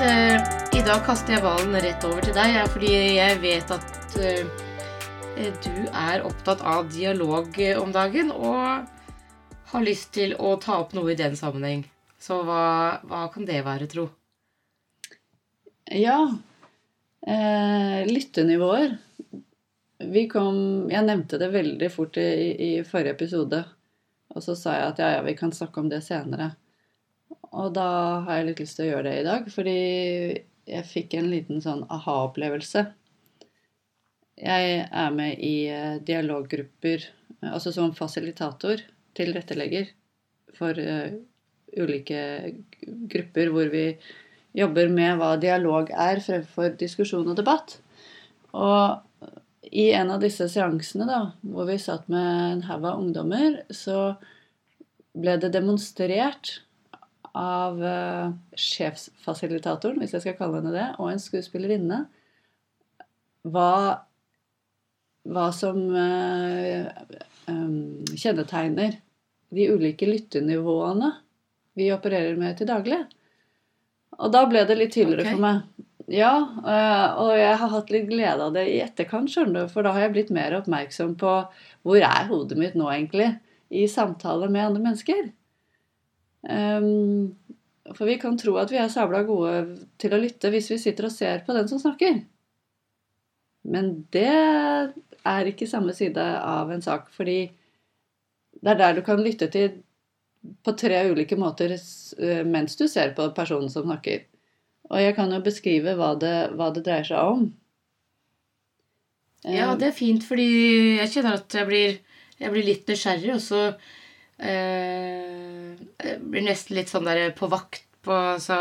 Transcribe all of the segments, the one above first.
Elspeth, eh, i dag kaster jeg ballen rett over til deg, fordi jeg vet at eh, du er opptatt av dialog om dagen og har lyst til å ta opp noe i den sammenheng. Så hva, hva kan det være, tro? Ja. Eh, lyttenivåer. Vi kom Jeg nevnte det veldig fort i, i forrige episode. Og så sa jeg at ja, ja, vi kan snakke om det senere. Og da har jeg litt lyst til å gjøre det i dag, fordi jeg fikk en liten sånn aha-opplevelse. Jeg er med i eh, dialoggrupper, altså som fasilitator, tilrettelegger, for eh, ulike grupper hvor vi jobber med hva dialog er fremfor diskusjon og debatt. Og i en av disse seansene, da, hvor vi satt med en haug av ungdommer, så ble det demonstrert av uh, sjefsfasilitatoren, hvis jeg skal kalle henne det, og en skuespillerinne, hva, hva som uh, um, kjennetegner de ulike lyttenivåene vi opererer med til daglig. Og da ble det litt tydeligere okay. for meg. Ja, øh, og jeg har hatt litt glede av det i etterkant, skjønner du, for da har jeg blitt mer oppmerksom på hvor er hodet mitt nå, egentlig, i samtale med andre mennesker. Ehm, for vi kan tro at vi er sabla gode til å lytte hvis vi sitter og ser på den som snakker. Men det er ikke samme side av en sak, fordi det er der du kan lytte til på tre ulike måter eh, mens du ser på personen som snakker. Og jeg kan jo beskrive hva det, hva det dreier seg om. Ja, Eh, det er fint, fordi jeg kjenner at jeg blir, jeg blir litt nysgjerrig, og så jeg blir nesten litt sånn der på vakt på så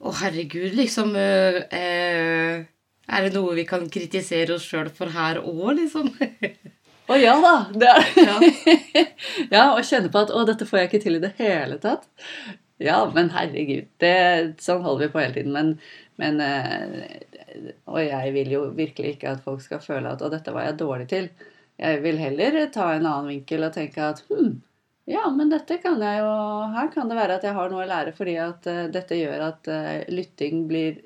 Å, herregud, liksom eh, eh, Er det noe vi kan kritisere oss sjøl for her òg, liksom? Å ja da! Det er Ja. Ja, og kjenne på at 'å, dette får jeg ikke til i det hele tatt'. Ja, men herregud. Det, sånn holder vi på hele tiden. Men, men eh, Og jeg vil jo virkelig ikke at folk skal føle at 'å, dette var jeg dårlig til'. Jeg vil heller ta en annen vinkel og tenke at hm, ja, men dette kan jeg jo Her kan det være at jeg har noe å lære, fordi at uh, dette gjør at uh, lytting blir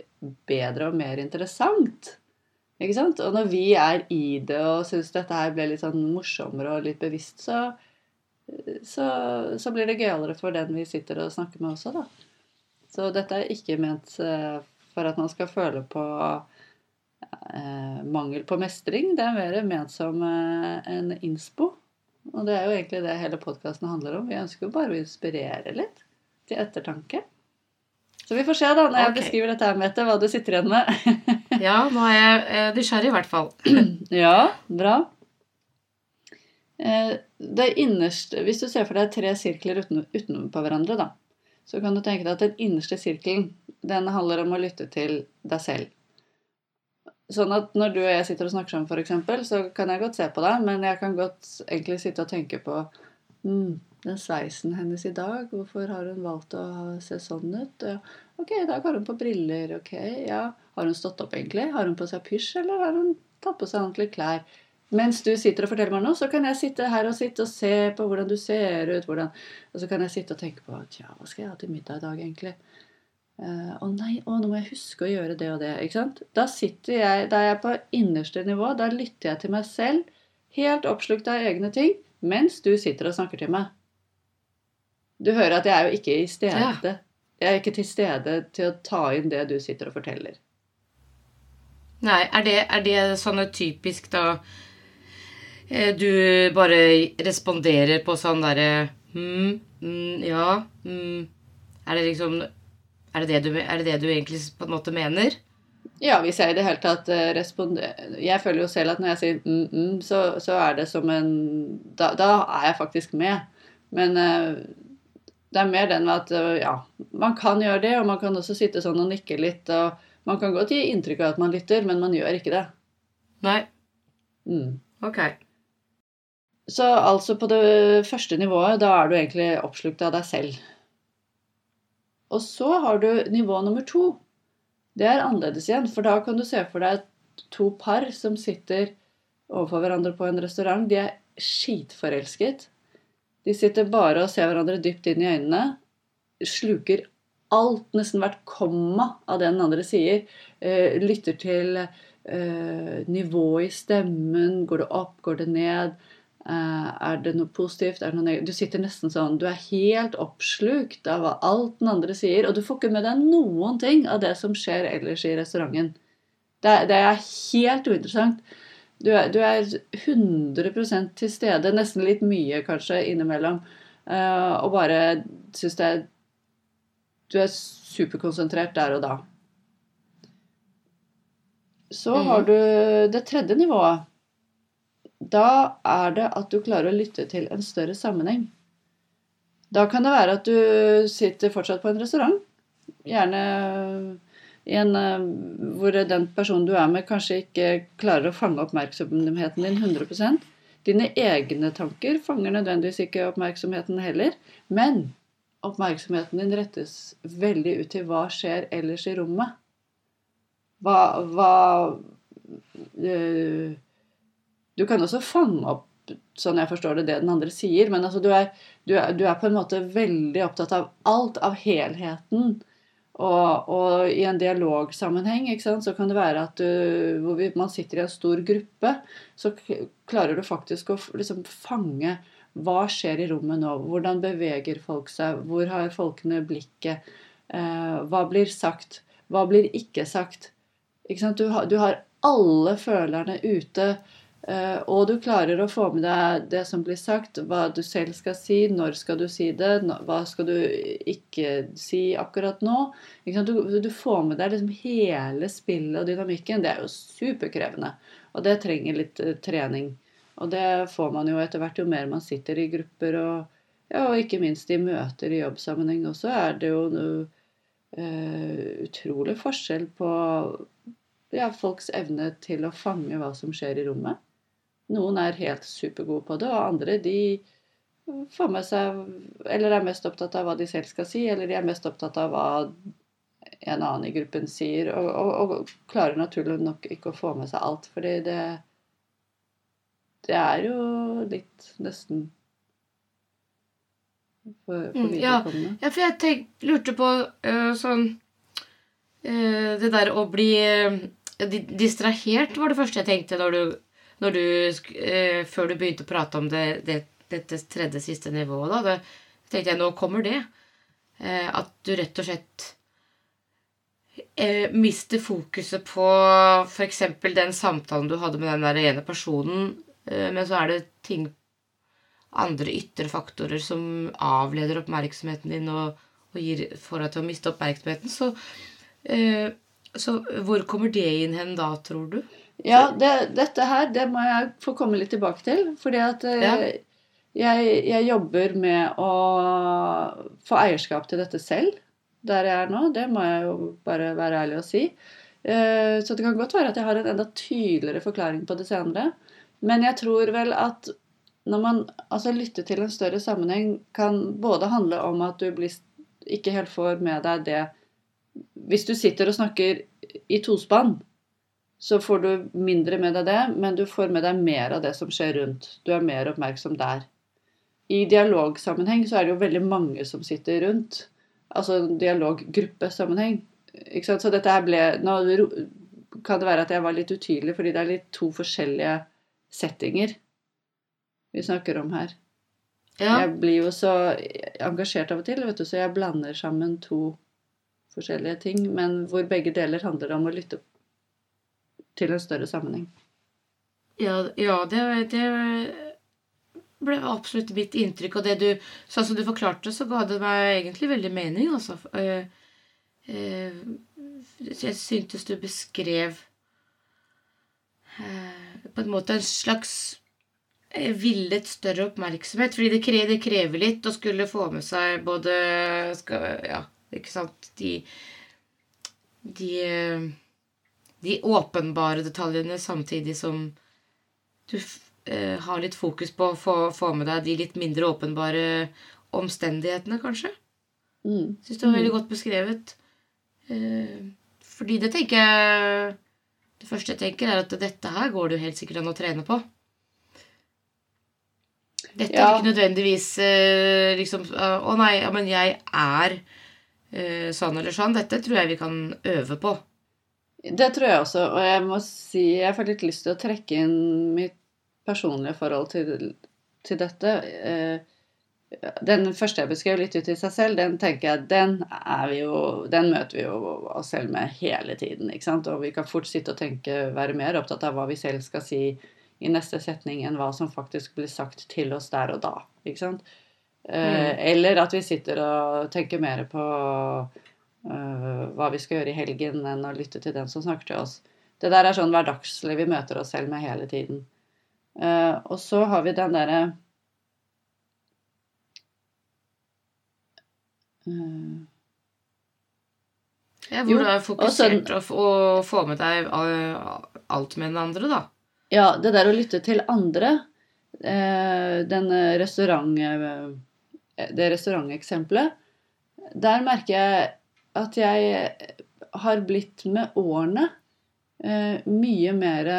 bedre og mer interessant. Ikke sant? Og når vi er i det og syns dette her ble litt sånn morsommere og litt bevisst, så, så, så blir det gøyere for den vi sitter og snakker med også, da. Så dette er ikke ment eh, for at man skal føle på mangel på mestring. Det er mer ment som eh, en innspo. Og det er jo egentlig det hele podkasten handler om. Vi ønsker jo bare å inspirere litt til ettertanke. Så vi får se da, når jeg okay. beskriver dette her, Mette, hva du sitter igjen med. ja, nå er jeg eh, nysgjerrig, i hvert fall. Ja, bra. Eh, Det innerste, Hvis du ser for deg tre sirkler uten, utenpå hverandre, da, så kan du tenke deg at den innerste sirkelen den handler om å lytte til deg selv. Sånn at når du og jeg sitter og snakker sammen, f.eks., så kan jeg godt se på deg, men jeg kan godt egentlig sitte og tenke på mm, den sveisen hennes i dag. Hvorfor har hun valgt å se sånn ut? Ok, i dag har hun på briller. ok, ja. Har hun stått opp, egentlig? Har hun på seg pysj, eller har hun tatt på seg ordentlige klær? Mens du sitter og forteller meg noe, så kan jeg sitte her og sitte og se på hvordan du ser ut. Hvordan, og så kan jeg sitte og tenke på Tja, hva skal jeg ha til middag i dag, egentlig? Eh, Å nei, å, nå må jeg huske å gjøre det og det. ikke sant? Da sitter jeg, da er jeg på innerste nivå. Da lytter jeg til meg selv, helt oppslukt av egne ting, mens du sitter og snakker til meg. Du hører at jeg er jo ikke i stede. Jeg er ikke til stede til å ta inn det du sitter og forteller. Nei, er det, er det sånne typisk da eh, Du bare responderer på sånn derre hm, mm, ja, mm. Er det liksom er det det, du, det det du egentlig på en måte mener? Ja, hvis jeg i det hele tatt eh, responderer Jeg føler jo selv at når jeg sier mm, mm, så, så er det som en da, da er jeg faktisk med. Men eh, det er mer den med at eh, ja, man kan gjøre det, og man kan også sitte sånn og nikke litt. og Man kan godt gi inntrykk av at man lytter, men man gjør ikke det. Nei? Mm. Ok. Så altså på det første nivået, da er du egentlig oppslukt av deg selv. Og så har du nivå nummer to. Det er annerledes igjen, for da kan du se for deg to par som sitter overfor hverandre på en restaurant. De er skitforelsket. De sitter bare og ser hverandre dypt inn i øynene. Sluker alt, nesten hvert komma av det den andre sier. Eh, lytter til eh, nivået i stemmen. Går det opp, går det ned? Eh, er det noe positivt? Er det noe? Du sitter nesten sånn Du er helt oppslukt av hva alt den andre sier, og du får ikke med deg noen ting av det som skjer ellers i restauranten. Det, det er helt uinteressant. Du er, du er 100 til stede, nesten litt mye kanskje innimellom, uh, og bare syns det er Du er superkonsentrert der og da. Så har Mhm. du det tredje nivået. Da er det at du klarer å lytte til en større sammenheng. Da kan det være at du sitter fortsatt på en restaurant. Gjerne i en, eh, hvor den personen du er med, kanskje ikke klarer å fange oppmerksomheten din 100% Dine egne tanker fanger nødvendigvis ikke oppmerksomheten heller. Men oppmerksomheten din rettes veldig ut til hva skjer ellers i rommet. Hva, hva øh, Du kan også fange opp, sånn jeg forstår det, det den andre sier, men altså du, er, du, er, du er på en måte veldig opptatt av alt, av helheten. Og, og i en dialogsammenheng så kan det være at du, hvor vi, man sitter i en stor gruppe, så klarer du faktisk å liksom fange hva skjer i rommet nå? Hvordan beveger folk seg? Hvor har folkene blikket? Eh, hva blir sagt? Hva blir ikke sagt? Ikke? Du, har, du har alle følerne ute, og du klarer å få med deg det som blir sagt, hva du selv skal si, når skal du si det, hva skal du ikke si akkurat nå. Du, du får med deg liksom hele spillet og dynamikken. Det er jo superkrevende, og det trenger litt eh, trening. Og det får man jo etter hvert jo mer man sitter i grupper og, ja, og ikke minst i møter i jobbsammenheng også, er det jo noe uh, utrolig forskjell på ja, folks evne til å fange hva som skjer i rommet. Noen er helt supergode på det, og andre de får med seg Eller er mest opptatt av hva de selv skal si, eller de er mest opptatt av hva en annen i gruppen sier, og, og, og klarer naturlig nok ikke å få med seg alt, fordi det Det er jo litt nesten for, for Mm, ja. Ja, for jeg tenk, lurte på øh, sånn øh, Det der å bli øh, distrahert var det første jeg tenkte når du, når du øh, Før du begynte å prate om det, det, dette tredje siste nivået, da. Det, tenkte jeg, nå kommer det. Eh, at du rett og slett eh, mister fokuset på f.eks. den samtalen du hadde med den der ene personen, eh, men så er det ting andre ytre faktorer som avleder oppmerksomheten din og, og gir, får deg til å miste oppmerksomheten. Så, eh, så hvor kommer det inn hen da, tror du? Ja, det, dette her det må jeg få komme litt tilbake til. Fordi at eh, Ja. jeg, jeg jobber med å få eierskap til dette selv. Der jeg er nå. Det må jeg jo bare være ærlig og si. Eh, Så det kan godt være at jeg har en enda tydeligere forklaring på det senere. Men jeg tror vel at når man altså lytter til en større sammenheng, kan både handle om at du blir, ikke helt får med deg det Hvis du sitter og snakker i tospann, så får du mindre med deg det, men du får med deg mer av det som skjer rundt. Du er mer oppmerksom der. I dialogsammenheng så er det jo veldig mange som sitter rundt. Altså dialoggruppesammenheng. Ikke sant? Så dette her ble Nå kan det være at jeg var litt utydelig, fordi det er litt to forskjellige settinger vi snakker om her. Ja, Jeg blir jo så engasjert av og til, vet du, så jeg blander sammen to forskjellige ting, men hvor begge deler handler om å lytte til en større sammenheng. ja, ja det, det ble absolutt mitt inntrykk. Og det du, sånn som du forklarte, så ga det meg egentlig veldig mening. Altså. Eh, eh, jeg syntes du beskrev eh, på en måte en slags villet større oppmerksomhet. Fordi det krever, det krever litt å skulle få med seg både skal, Ja, ikke sant De, de, de åpenbare detaljene samtidig som du eh, har litt fokus på å få, få med deg de litt mindre åpenbare omstendighetene, kanskje. Mm. Syns det var veldig godt beskrevet. Eh, fordi det tenker jeg Det første jeg tenker, er at dette her går det jo helt sikkert an å trene på. Dette Ja. er ikke nødvendigvis eh, liksom eh, Å nei, ja, men jeg er eh, sånn eller sånn. Dette tror jeg vi kan øve på. Det tror jeg også, og jeg må si jeg får litt lyst til å trekke inn mitt personlige forhold til, til dette. Eh, den første jeg beskrev litt ut i seg selv, den tenker jeg, den, vi jo, den møter vi jo oss selv med hele tiden. ikke sant? Og vi kan fort sitte og tenke, være mer opptatt av hva vi selv skal si i neste setning, enn hva som faktisk blir sagt til oss der og da. ikke sant? Mm. Eller at vi sitter og tenker mer på hva vi skal gjøre i helgen, enn å lytte til den som snakker til oss. Det der er sånn hverdagslig vi møter oss selv med hele tiden. Uh, og så har vi den derre Mm. Ja, hvor du er fokusert på å få med deg alt med den andre, da. Ja, det der å lytte til andre eh, Den restaurant... Eh, det restauranteksempelet Der merker jeg at jeg har blitt med årene eh, mye mer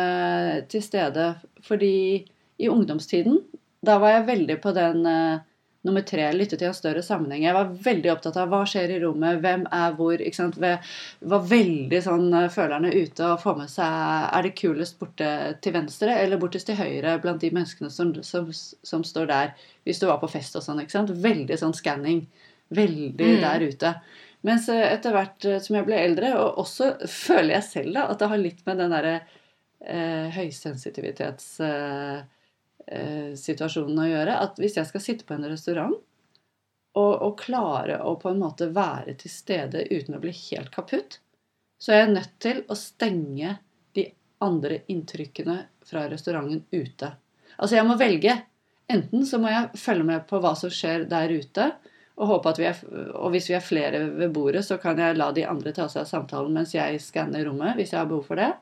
til stede. Fordi i ungdomstiden, da var jeg veldig på den Nummer tre, lytte til en større sammenheng. Jeg var veldig opptatt av hva skjer i rommet, hvem er hvor. ikke sant? Jeg var veldig sånn eh, følerne ute og få med seg Er det kulest borte til venstre eller bortest til høyre blant de menneskene som, som, som, står der, hvis du var på fest og sånn. ikke sant? Veldig sånn skanning. Veldig mm. der ute. Mens etter hvert eh, som jeg ble eldre, og også føler jeg selv da, at det har litt med den derre eh, høysensitivitetssituasjonen Eh, å gjøre. At hvis jeg skal sitte på en restaurant og, og, klare å på en måte være til stede uten å bli helt kaputt, så er jeg nødt til å stenge de andre inntrykkene fra restauranten ute. Altså jeg må velge. Enten så må jeg følge med på hva som skjer der ute, og, håpe at vi er, og hvis vi er flere ved bordet, så kan jeg la de andre ta seg av samtalen mens jeg skanner rommet, hvis jeg har behov for det.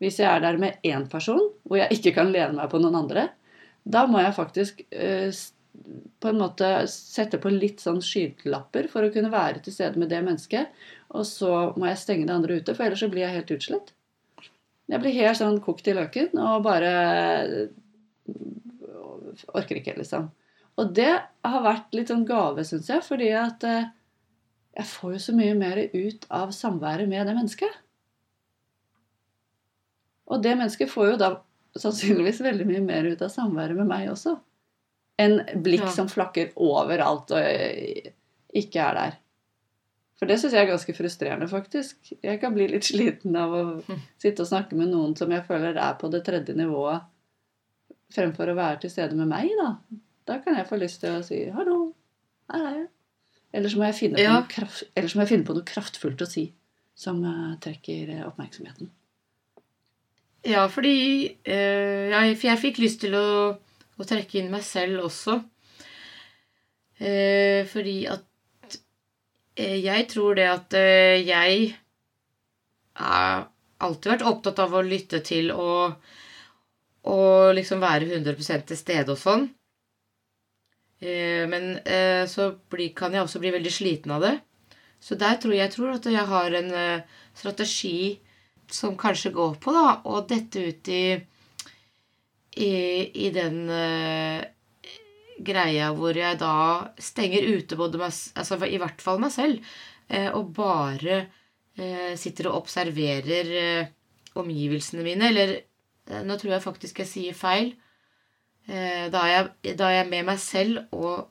Hvis jeg er der med én person, hvor jeg ikke kan lene meg på noen andre, da må jeg faktisk eh, på en måte sette på litt sånn skytelapper for å kunne være til stede med det mennesket. Og så må jeg stenge det andre ute, for ellers så blir jeg helt utslett. Jeg blir helt sånn kokt i løken og bare orker ikke, liksom. Og det har vært litt sånn gave, syns jeg, fordi at eh, jeg får jo så mye mer ut av samværet med det mennesket. Og det mennesket får jo da sannsynligvis veldig mye mer ut av samværet med meg også. Enn blikk ja. som flakker overalt og eh, ikke er der. For det syns jeg er ganske frustrerende, faktisk. Jeg kan bli litt sliten av å hm. sitte og snakke med noen som jeg føler er på det tredje nivået, fremfor å være til stede med meg, da. Da kan jeg få lyst til å si 'hallo, her er jeg'. Eller så må jeg finne på, ja. noe, kraft, må jeg finne på noe kraftfullt å si som uh, trekker oppmerksomheten. Ja, fordi uh, jeg, For jeg fikk lyst til å, å trekke inn meg selv også. Eh, fordi at eh, jeg tror det at eh, jeg har alltid vært opptatt av å lytte til og, og liksom være 100% til stede og sånn. Eh, men eh, så kan jeg også bli veldig sliten av det. Så der tror jeg, jeg tror at jeg har en strategi som kanskje går på, da, å dette ut i, i, i den uh, greia hvor jeg da stenger ute både meg Altså i hvert fall meg selv, uh, og bare uh, sitter og observerer omgivelsene mine. Eller nå tror jeg faktisk jeg sier feil. Da er, jeg, da er jeg med meg selv og,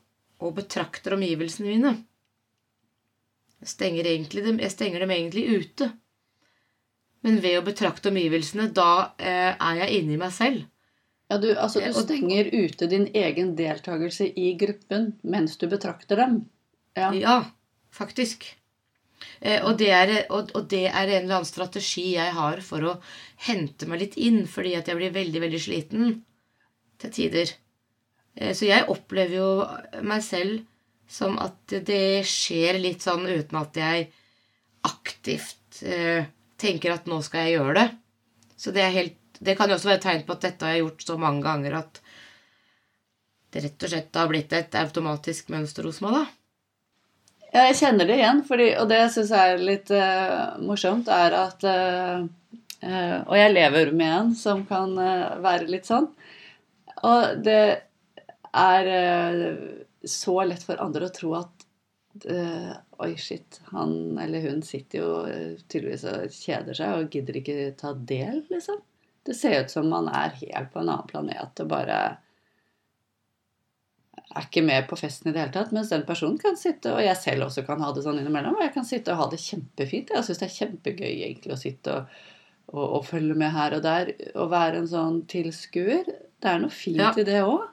og betrakter omgivelsene mine. Jeg stenger, dem, jeg stenger dem egentlig ute. Men ved å betrakte omgivelsene, da eh, er jeg inni meg selv. Ja, du, altså, du stenger ute din egen deltakelse i gruppen mens du betrakter dem. Ja, ja faktisk. Eh, og, det er, og, og, det er, en eller annen strategi jeg har for å hente meg litt inn, fordi at jeg blir veldig, veldig sliten til tider. Eh, så jeg opplever jo meg selv som at det skjer litt sånn uten at jeg aktivt eh, tenker at 'nå skal jeg gjøre det'. Så det, helt, det kan jo også være et tegn på at dette har jeg gjort så mange ganger at det rett og slett har blitt et automatisk mønster hos meg, da. Ja, jeg kjenner det igjen, fordi, og det syns jeg er litt uh, morsomt, er at uh, uh, Og jeg lever med en som kan være litt sånn. Og det er så lett for andre å tro at eh, Oi, shit. Han eller hun sitter jo eh, tydeligvis og kjeder seg og gidder ikke ta del, liksom. Det ser ut som man er helt på en annen planet og bare er ikke med på festen i det hele tatt. Mens den personen kan sitte, og jeg selv også kan ha det sånn innimellom, og jeg kan sitte og ha det kjempefint. Jeg syns det er kjempegøy egentlig å sitte og, og, og, følge med her og der. Og være en sånn tilskuer. Det er noe fint Ja. i det òg.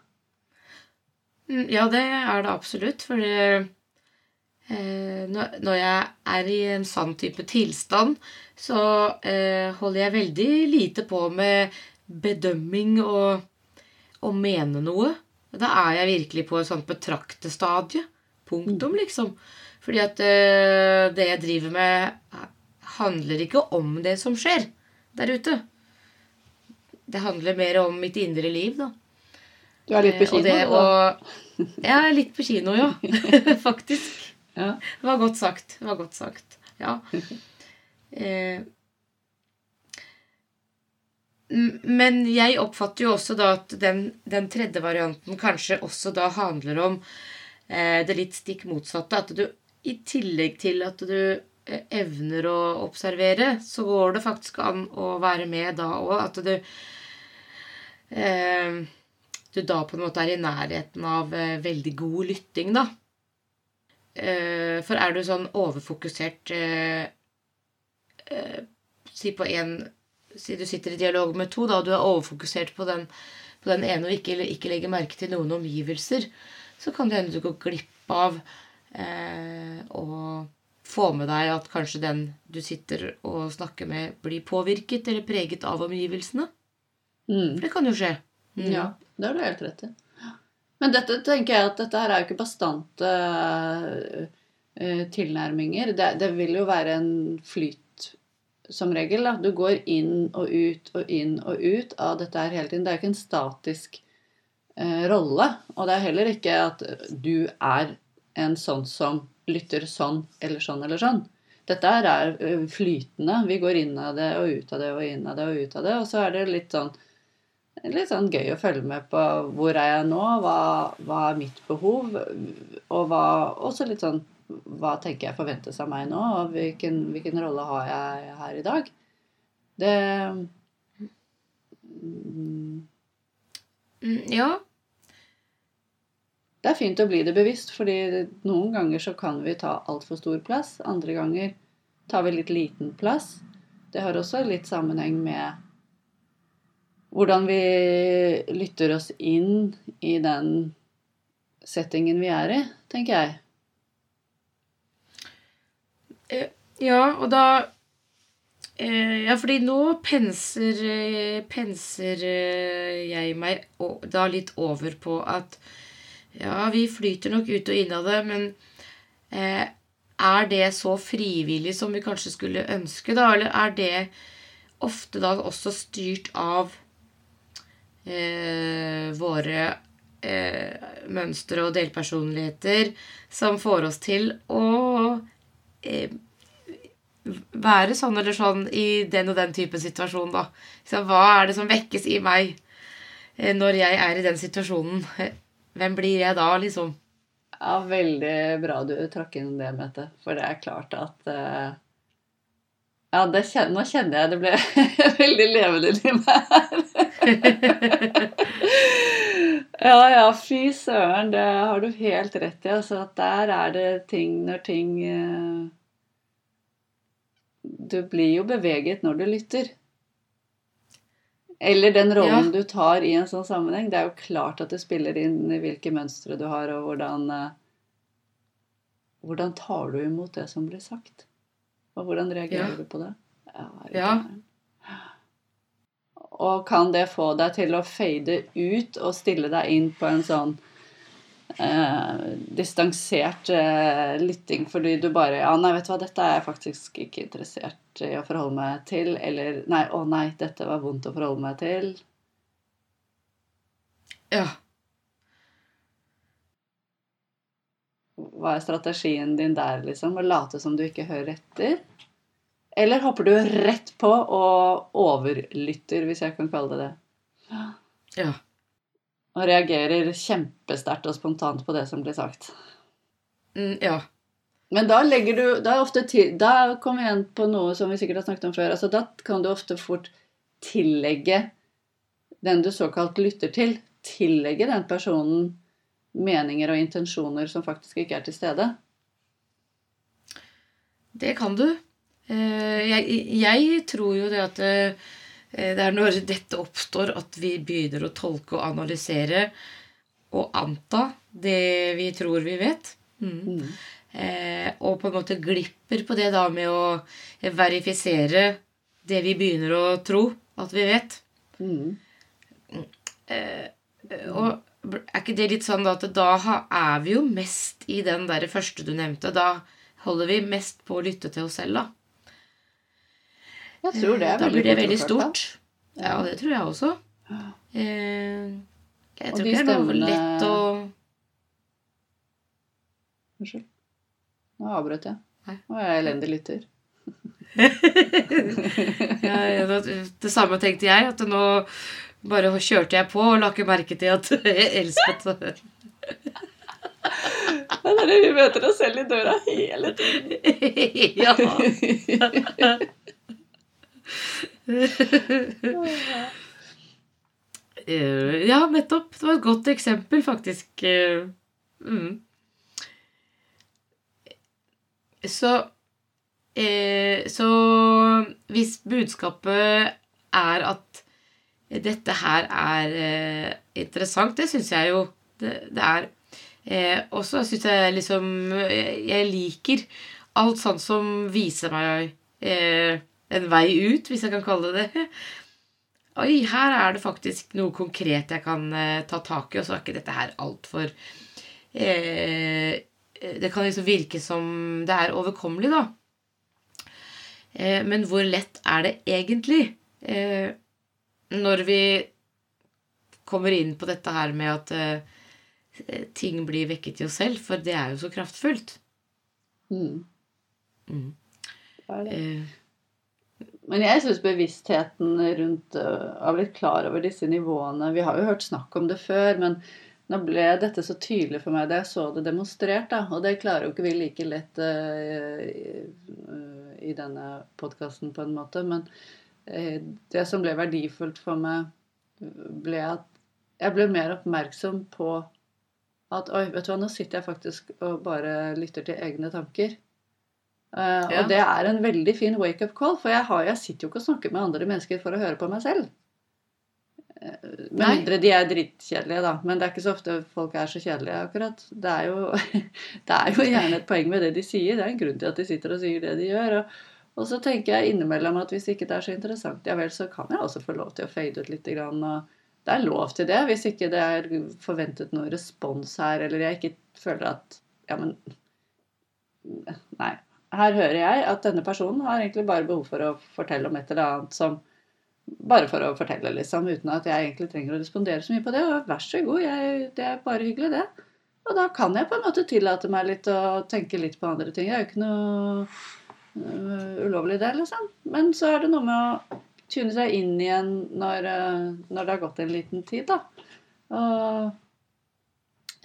Mm, Ja, det er det absolutt. Fordi eh, når jeg er i en sånn type tilstand, så eh, holder jeg veldig lite på med bedømming og å mene noe. Da er jeg virkelig på et sånt betraktestadie. Punktum, liksom. Fordi at eh, det jeg driver med, handler ikke om det som skjer der ute. Det handler mer om mitt indre liv, da. Du er litt på Eh, og kino, det å- Jeg er litt på kino, ja. Faktisk. Ja. Det var godt sagt. Det var godt sagt. Ja. Eh, men jeg oppfatter jo også da at den, den tredje varianten kanskje også da handler om eh, det litt stikk motsatte. At du i tillegg til at du evner å observere, så går det faktisk an å være med da òg. At du eh, du da på en måte er i nærheten av eh, veldig god lytting, da. Eh, for er du sånn overfokusert eh, eh, Si på en Si du sitter i dialog med to, da, og du er overfokusert på den, på den ene og ikke, ikke legger merke til noen omgivelser, så kan det hende du går glipp av eh, å få med deg at kanskje den du sitter og snakker med, blir påvirket eller preget av omgivelsene. Mm. For det kan jo skje. Mm. Ja, det har du helt rett i. Men dette tenker jeg at dette her er jo ikke bastante uh, tilnærminger. Det, det vil jo være en flyt som regel. Da. Du går inn og ut og inn og ut av dette her hele tiden. Det er jo ikke en statisk uh, rolle. Og det er heller ikke at du er en sånn som lytter sånn eller sånn eller sånn. Dette er eh, flytende. Vi går inn av det og ut av det og inn av det og ut av det. Og så er det litt sånn litt sånn gøy å følge med på hvor er jeg nå, hva, hva er mitt behov, og hva, også litt sånn hva tenker jeg forventes av meg nå, og hvilken, hvilken rolle har jeg her i dag. Det mm, Mm, ja. Det er fint å bli det bevisst, fordi noen ganger så kan vi ta altfor stor plass. Andre ganger tar vi litt liten plass. Det har også litt sammenheng med hvordan vi lytter oss inn i den settingen vi er i, tenker jeg. Ja, og da eh, Ja, fordi nå penser, eh, penser eh, jeg meg da litt over på at ja, vi flyter nok ut og inn av det, men eh, er det så frivillig som vi kanskje skulle ønske, da? Eller er det ofte da også styrt av eh, våre eh, mønstre og delpersonligheter som får oss til å eh, være sånn eller sånn i den og den type situasjon, da. Så hva er det som vekkes i meg eh, når jeg er i den situasjonen? Hvem blir jeg da, liksom? Ja, veldig bra du trakk inn det, Mette. For det er klart at uh, Ja, det kjen nå kjenner jeg det ble veldig levende i meg her. ja, ja, fy søren. Det har du helt rett i. Altså, at der er det ting når ting uh, Du blir jo beveget når du lytter. Eller den rollen du tar i en sånn sammenheng. Det er jo klart at det spiller inn i hvilke mønstre du har, og hvordan eh, Hvordan tar du imot det som blir sagt? Og hvordan reagerer Ja. du på det? Ja, det Og kan det få deg til å fade ut og stille deg inn på en sånn eh, distansert eh, lytting fordi du bare Ja, nei, vet du hva, dette er jeg faktisk ikke interessert i å forholde meg til. Eller nei, å nei, dette var vondt å forholde meg til. Ja. Hva er strategien din der, liksom? Å late som du ikke hører etter? Eller hopper du rett på og overlytter, hvis jeg kan kalle det det? Ja. Og reagerer kjempesterkt og spontant på det som blir sagt. Mm, ja. Men da legger du da, ofte til, da kommer vi igjen på noe som vi sikkert har snakket om før. altså Da kan du ofte fort tillegge den du såkalt lytter til, tillegge den personen meninger og intensjoner som faktisk ikke er til stede. Det kan du. Eh, jeg, jeg tror jo det at eh, det er når dette oppstår, at vi begynner å tolke og analysere og anta det vi tror vi vet. Mm. Mm. Eh, og på en måte glipper på det da med å verifisere det vi begynner å tro at vi vet. Mm. Eh, og er ikke det litt sånn at da er vi jo mest i den der første du nevnte. Da holder vi mest på å lytte til oss selv, da. Jeg tror det er da blir det veldig stort. Ja, det tror jeg også. Eh, jeg tror ikke det er noe lett å Unnskyld. Nå avbrøt jeg. Nå er jeg elendig lytter. ja, ja, Det samme tenkte jeg. At nå bare kjørte jeg på og la ikke merke til at Elspeth Det er det vi møter oss selv i døra hele tiden. Ja. Eh, Ja, nettopp. Det var et godt eksempel, faktisk. Eh, Mm. Så eh, Så hvis budskapet er at dette her er interessant, det syns jeg jo det, det er. Og så syns jeg liksom jeg liker alt sånt som viser meg eh, en vei ut, hvis jeg kan kalle det det. Oi, her er det faktisk noe konkret jeg kan eh, ta tak i, og så er ikke dette her altfor eh, Det kan liksom virke som det er overkommelig, da. Eh, men hvor lett er det egentlig? Eh, når vi kommer inn på dette her med at eh, ting blir vekket i oss selv, for det er jo så kraftfullt. Mm. Mm. Det er det. Eh, Men jeg syns bevisstheten rundt å blitt klar over disse nivåene Vi har jo hørt snakk om det før, men nå ble dette så tydelig for meg da jeg så det demonstrert. Da. Og det klarer jo ikke vi like lett uh, øh, i denne podkasten på en måte. Men uh, det som ble verdifullt for meg, ble at jeg ble mer oppmerksom på at oi, vet du hva, nå sitter jeg faktisk og bare lytter til egne tanker. Eh, Ja. Og det er en veldig fin wake-up call, for jeg, har, jeg sitter jo ikke og snakker med andre mennesker for å høre på meg selv. Uh, Med mindre de er drittkjedelige, da. Men det er ikke så ofte folk er så kjedelige, akkurat. Det er, jo, det er jo gjerne et poeng med det de sier. Det er en grunn til at de sitter og sier det de gjør. Og, og så tenker jeg innimellom at hvis ikke det er så interessant, ja vel, så kan jeg også få lov til å fade ut litt. Grann, og det er lov til det, hvis ikke det er forventet noen respons her, eller jeg ikke føler at Ja, men Nei. Her hører jeg at denne personen har egentlig bare behov for å fortelle om et eller annet som Bare for å fortelle, liksom, uten at jeg egentlig trenger å respondere så mye på det. Og vær så god, jeg, det er bare hyggelig, det. Og da kan jeg på en måte tillate meg litt å tenke litt på andre ting. Det er jo ikke noe uh, ulovlig, det, liksom. Men så er det noe med å tune seg inn igjen når, uh, når det har gått en liten tid, da. Og,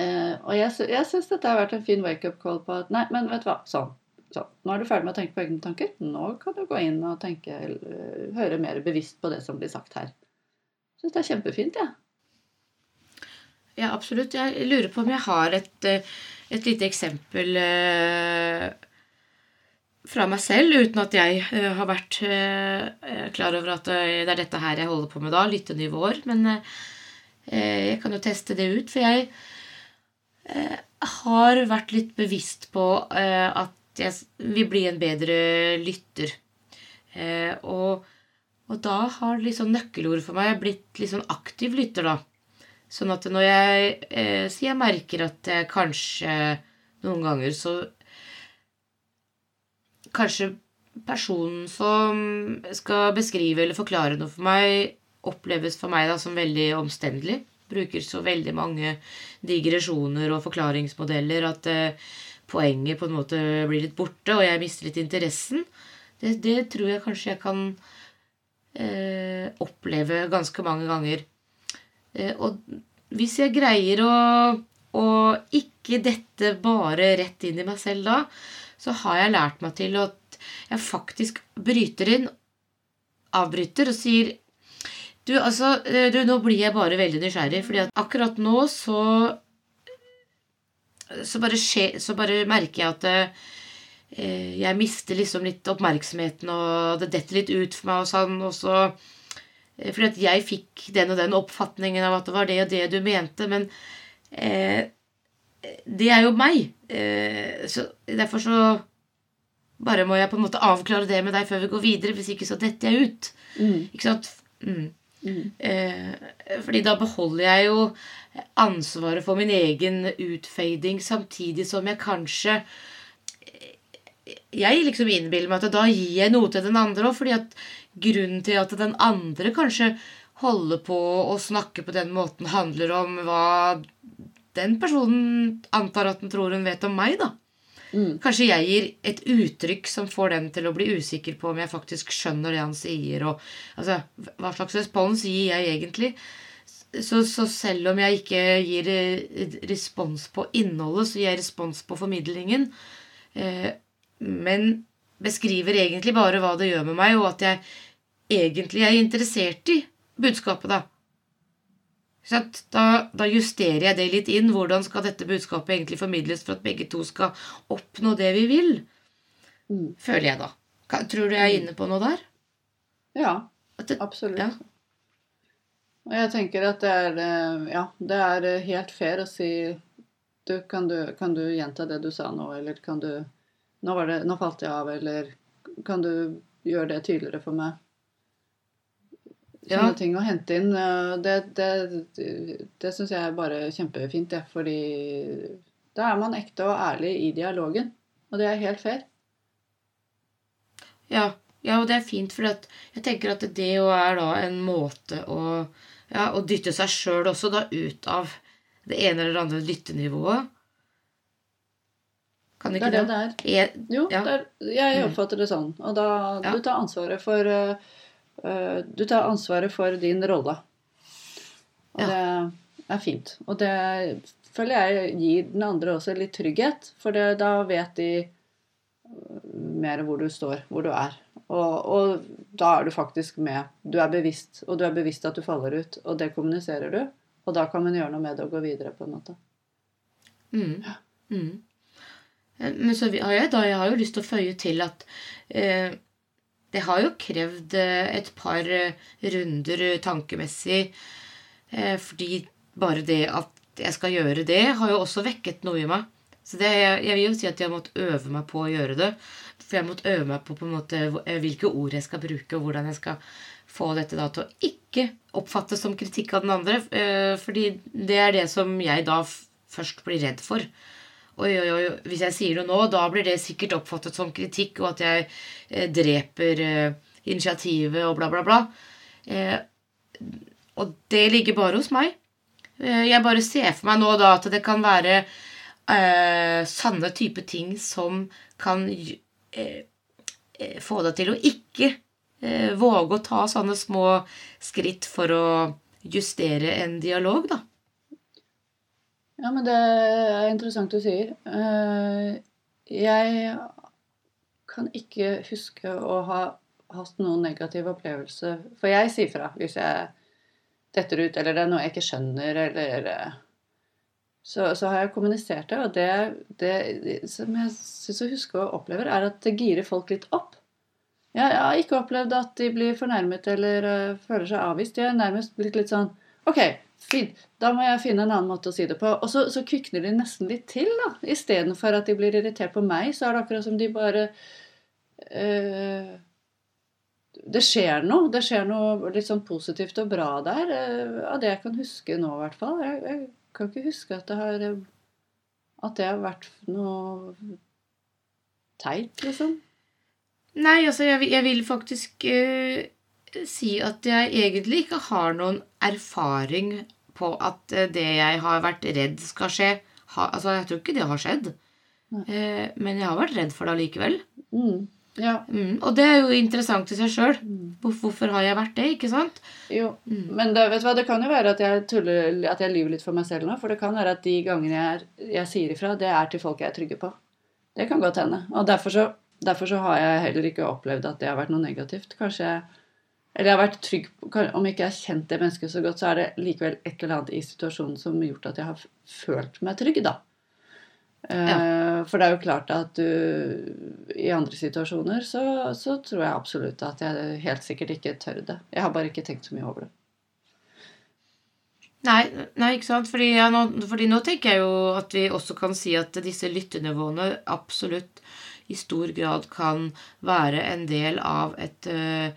Uh, og jeg, sy- jeg syns dette har vært en fin wake-up call på at nei, men vet du hva, sånn. Sånn. Nå er du ferdig med å tenke på egne tanker. Nå kan du gå inn og tenke, øh, høre mer bevisst på det som blir sagt her. Jeg syns det er kjempefint, jeg. Ja, absolutt. Jeg lurer på om jeg har et, eh, et lite eksempel eh, fra meg selv, uten at jeg eh, har vært eh, klar over at eh, det er dette her jeg holder på med da, lyttenivåer. Men eh, jeg kan jo teste det ut, for jeg eh, har vært litt bevisst på eh, at jeg vil bli en bedre lytter. Eh, og, og da har liksom nøkkelordet for meg blitt litt sånn aktiv lytter, da. Sånn at når jeg eh, Så jeg merker at jeg kanskje noen ganger så Kanskje personen som skal beskrive eller forklare noe for meg, oppleves for meg da som veldig omstendelig. Bruker så veldig mange digresjoner og forklaringsmodeller at eh, poenget på en måte blir litt borte, og jeg mister litt interessen. Det, det tror jeg kanskje jeg kan eh, oppleve ganske mange ganger. Eh, og hvis jeg greier å, å ikke dette bare rett inn i meg selv da, så har jeg lært meg til at jeg faktisk bryter inn, avbryter og sier Du, altså, eh, du, nå blir jeg bare veldig nysgjerrig, fordi at akkurat nå så så bare, skje, så bare merker jeg at eh, jeg mister liksom litt oppmerksomheten, og det detter litt ut for meg og sånn, og så eh, Fordi at jeg fikk den og den oppfatningen av at det var det og det du mente, men eh, det er jo meg. Eh, så derfor så bare må jeg på en måte avklare det med deg før vi går videre, hvis ikke så detter jeg ut. Mm. Ikke sant? Mm. Mm. Eh, fordi da beholder jeg jo ansvaret for min egen utfading, samtidig som jeg kanskje Jeg liksom innbiller meg at da gir jeg noe til den andre òg, fordi at grunnen til at den andre kanskje holder på å snakke på den måten, handler om hva den personen antar at den tror hun vet om meg, da. Mm. Kanskje jeg gir et uttrykk som får den til å bli usikker på om jeg faktisk skjønner det han sier. Og, altså, hva slags respons gir jeg egentlig? Så, så selv om jeg ikke gir eh, respons på innholdet, så gir jeg respons på formidlingen. Eh, men beskriver egentlig bare hva det gjør med meg, og at jeg egentlig er interessert i budskapet, da. Da, da justerer jeg det litt inn. Hvordan skal dette budskapet egentlig formidles for at begge to skal oppnå det vi vil? Mm. Føler jeg, da. Tror du jeg er inne på noe der? Ja, det, absolutt. Ja. Og jeg tenker at det er eh, Ja, det er eh, helt fair å si du, kan, du, kan du gjenta det du sa nå, eller kan du Nå, var det, nå falt jeg av, eller kan du gjøre det tydeligere for meg? Sånne Ja. ting å hente inn, det, det, det syns jeg er bare kjempefint, jeg. Fordi da er man ekte og ærlig i dialogen. Og det er helt fair. Ja, ja, og det er fint, for jeg tenker at det jo er da en måte å, ja, å dytte seg sjøl også da ut av det ene eller andre lyttenivået. Kan Det ikke er det det er. Jo, Ja. det er, jeg Mm. oppfatter det sånn. Og da du tar ansvaret for eh, Du tar ansvaret for din rolle. Og Ja. det er fint. Og det føler jeg gir den andre også litt trygghet, for det, da vet de eh, mer hvor du står, hvor du er. Og, og da er du faktisk med. Du er bevisst, og du er bevisst at du faller ut, og det kommuniserer du. Og da kan man gjøre noe med det og gå videre, på en måte. Mm. Mm. Eh, Men så har jeg da jeg har jo lyst til å føye til at eh, det har jo krevd eh, et par eh, runder eh, tankemessig. Fordi bare det at jeg skal gjøre det, har jo også vekket noe i meg. Så det, jeg, vil jo si at jeg har måttet øve meg på å gjøre det. For jeg har måttet øve meg på, på måte, hvilke ord jeg skal bruke, og hvordan jeg skal få dette da til å ikke oppfattes som kritikk av den andre. Fordi det er det som jeg da først blir redd for. Oi, oi, oi, hvis jeg sier noe nå, da blir det sikkert oppfattet som kritikk, og at jeg eh, dreper eh, initiativet og bla, bla, bla. Eh, og det ligger bare hos meg. Eh, jeg bare ser for meg nå da at det kan være eh, sanne type ting som kan eh, få deg til å ikke våge å ta sånne små skritt for å justere en dialog, da. Ja, men det er interessant du sier. Eh, Jeg kan ikke huske å ha hatt noen negativ opplevelse. For jeg sier fra hvis jeg detter ut, eller det er noe jeg ikke skjønner, eller eh, Så, så har jeg kommunisert det, og det, det som jeg syns å huske og opplever, er at det girer folk litt opp. Jeg, jeg har ikke opplevd at de blir fornærmet eller eh, føler seg avvist. De er nærmest blitt litt sånn OK, fint. Da må jeg finne en annen måte å si det på. Og så, så kvikner de nesten litt til, da. Istedenfor at de blir irritert på meg, så er det akkurat som de bare øh, Det skjer noe. Det skjer noe litt sånn positivt og bra der. Øh, av det jeg kan huske nå, i hvert fall. Jeg, jeg kan ikke huske at det har At det har vært noe teit, liksom. Nei, altså, jeg, jeg vil faktisk eh, si at jeg egentlig ikke har noen erfaring på at eh, det jeg har vært redd skal skje ha, Altså, jeg tror ikke det har skjedd. Eh, men jeg har vært redd for det allikevel. Mm. Ja. Mm, og det er jo interessant i seg sjøl. Mm. Hvorfor har jeg vært det? ikke sant? Jo, Mm. men det, vet du hva, det kan jo være at jeg tuller, at jeg lyver litt for meg selv nå. For det kan være at de gangene jeg, jeg sier ifra, det er til folk jeg er trygge på. Det kan godt hende. Og derfor så, derfor så har jeg heller ikke opplevd at det har vært noe negativt. Kanskje jeg Eller jeg har vært trygg på Om ikke jeg har kjent det mennesket så godt, så er det likevel et eller annet i situasjonen som har gjort at jeg har følt meg trygg, da. Eh, For det er jo klart at du I andre situasjoner så, så tror jeg absolutt at jeg helt sikkert ikke tør det. Jeg har bare ikke tenkt så mye over det. Nei, nei, ikke sant? Fordi, ja, nå, fordi nå tenker jeg jo at vi også kan si at disse lyttenivåene absolutt i stor grad kan være en del av et eh,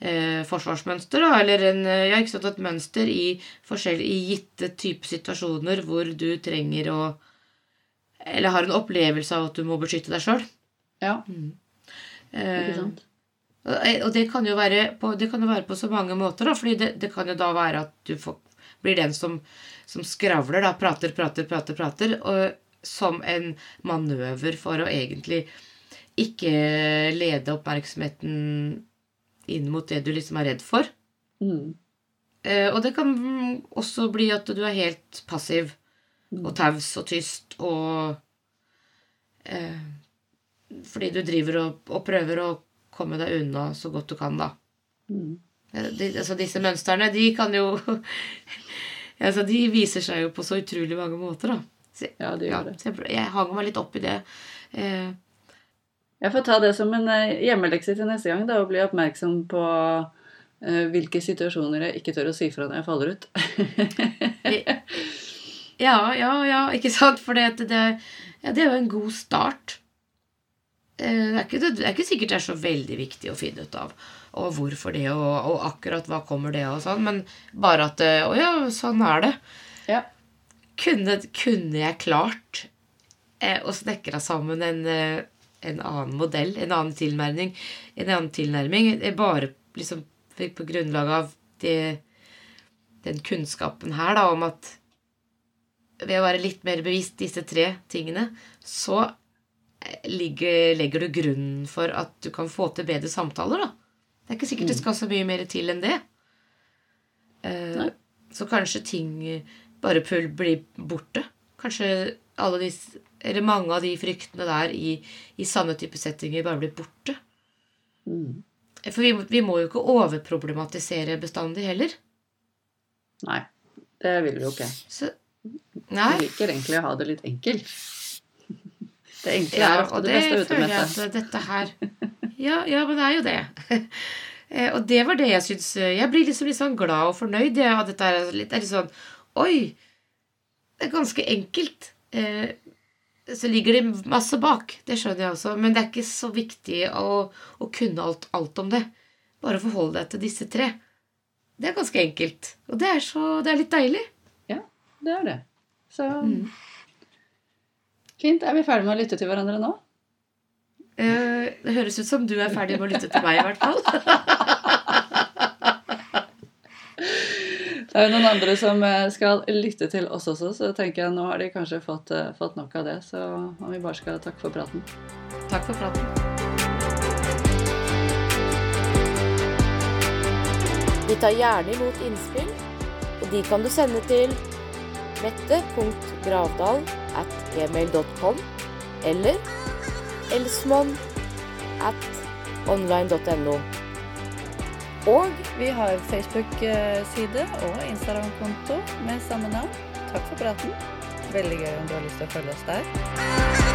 eh, forsvarsmønster, da, eller en, eh, ja, sant, et mønster i, i gitte type situasjoner hvor du trenger å Eller har en opplevelse av at du må beskytte deg sjøl. Ja, Eh, ikke sant? og det kan på, det kan jo være på så mange måter, da, fordi det, det kan jo da være at du får, blir den som, som skravler, da, prater, prater, prater, prater, og som en manøver for å egentlig ikke lede oppmerksomheten inn mot det du liksom er redd for. Mm. Eh, og det kan også bli at du er helt passiv og taus og tyst og eh, Fordi du driver og, og prøver å komme deg unna så godt du kan, da. Mm. Eh, De, altså disse mønstrene, de kan jo altså De viser seg jo på så utrolig mange måter, da. Så, Ja, det ja, gjør det. så jeg, jeg hang meg litt opp i det. Eh, Jeg får ta det som en eh, hjemmelekse til neste gang, da, og bli oppmerksom på eh, hvilke situasjoner jeg ikke tør å si fra når jeg faller ut. ja, ja, ja, ikke sant? For det, det, ja, det er jo en god start. Eh, Det er, ikke, det er ikke sikkert det er så veldig viktig å finne ut av og hvorfor det, og, og akkurat hva kommer det og sånn, men bare at eh, Å ja, sånn er det. ja. Kunne, kunne jeg klart eh, å snekre sammen en, eh, en annen modell, en annen tilnærming, en annen tilnærming eh, bare liksom på grunnlag av det, den kunnskapen her da, om at ved å være litt mer bevisst disse tre tingene, så eh, ligger, legger du grunnen for at du kan få til bedre samtaler. da. Det er ikke sikkert det skal så mye mer til enn det. Eh, så kanskje ting bare blir borte. Kanskje alle de, eller mange av de fryktene der i, i samme type settinger bare blir borte. Mm. For vi, vi må jo ikke overproblematisere bestandig heller. Nei, det vil vi jo ikke. Så, Vi liker egentlig å ha det litt enkelt. Det enkle Ja, er ofte og det det beste ute, føler jeg at dette her Ja, ja, men det er jo det. Eh, og det var det jeg syns Jeg blir liksom litt sånn glad og fornøyd jeg, av dette. her. Det er litt sånn Oi! Det er ganske enkelt. Så ligger det masse bak. Det skjønner jeg også. Men det er ikke så viktig å, å kunne alt, alt om det. Bare forholde deg til disse tre. Det er ganske enkelt. Og det er, så, det er litt deilig. Ja, det er det. Så Mm. fint. Er vi ferdige med å lytte til hverandre nå? Eh, det høres ut som du er ferdig med å lytte til meg, i hvert fall. Det er jo noen andre som eh, skal lytte til oss også, så tenker jeg nå har de kanskje fått, eh, fått nok av det. Så om vi bare skal takke for praten. Takk for praten. Vi tar gjerne imot innspill, og de kan du sende til mette.gravdal at gmail.com eller elsmon at online.no. Og vi har Facebook-side og Instagram-konto med samme navn. Takk for praten. Veldig gøy om du har lyst til å følge oss der.